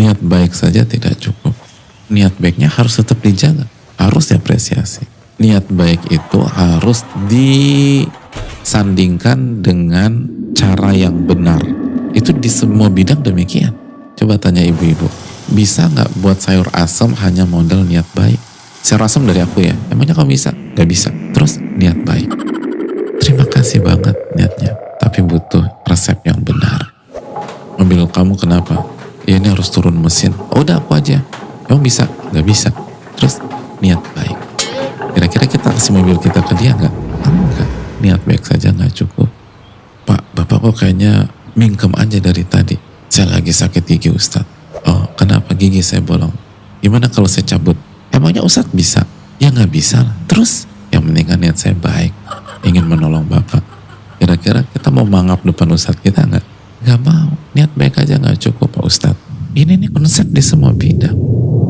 niat baik saja tidak cukup. Niat baiknya harus tetap dijaga, harus diapresiasi. Niat baik itu harus disandingkan dengan cara yang benar. Itu di semua bidang demikian. Coba tanya ibu-ibu, bisa nggak buat sayur asam hanya modal niat baik? Sayur asam dari aku ya, emangnya kamu bisa? Gak bisa. Terus niat baik. Terima kasih banget niatnya, tapi butuh resep yang benar. Mobil kamu kenapa? Ya ini harus turun mesin. Oh, udah aku aja. Emang bisa? Gak bisa. Terus niat baik. Kira-kira kita kasih mobil kita ke dia nggak? Enggak. Niat baik saja nggak cukup. Pak, bapak kok kayaknya mingkem aja dari tadi. Saya lagi sakit gigi Ustadz. Oh, kenapa gigi saya bolong? Gimana kalau saya cabut? Emangnya Ustadz bisa? Ya nggak bisa lah. Terus yang penting kan niat saya baik. Ingin menolong bapak. Kira-kira kita mau mangap depan Ustadz kita nggak? Nggak mau. Niat baik aja nggak cukup Ini nih konsep di semua bidang.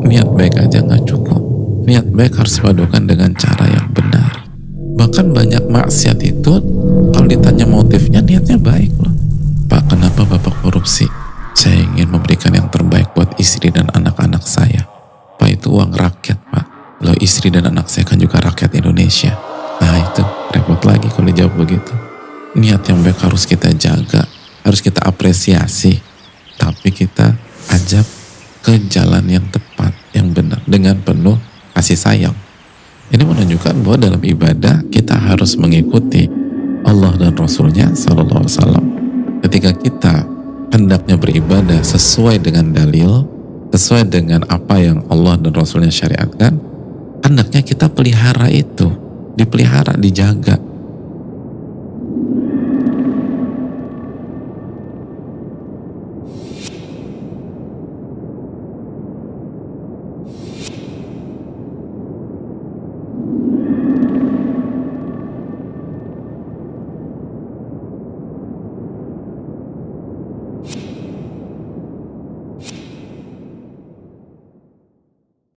Niat baik aja nggak cukup. Niat baik harus dipadukan dengan cara yang benar. Bahkan banyak maksiat itu kalau ditanya motifnya niatnya baik loh. Pak kenapa Bapak korupsi? Saya ingin memberikan yang terbaik buat istri dan anak-anak saya. Pak itu uang rakyat Pak. Lo istri dan anak saya kan juga rakyat Indonesia. Nah itu repot lagi kalau dijawab begitu. Niat yang baik harus kita jaga, harus kita apresiasi. Tapi kita kasih sayang. Ini menunjukkan bahwa dalam ibadah kita harus mengikuti Allah dan Rasulnya Sallallahu Alaihi Wasallam. Ketika kita hendaknya beribadah sesuai dengan dalil, sesuai dengan apa yang Allah dan Rasulnya syariatkan, hendaknya kita pelihara itu, dipelihara, dijaga.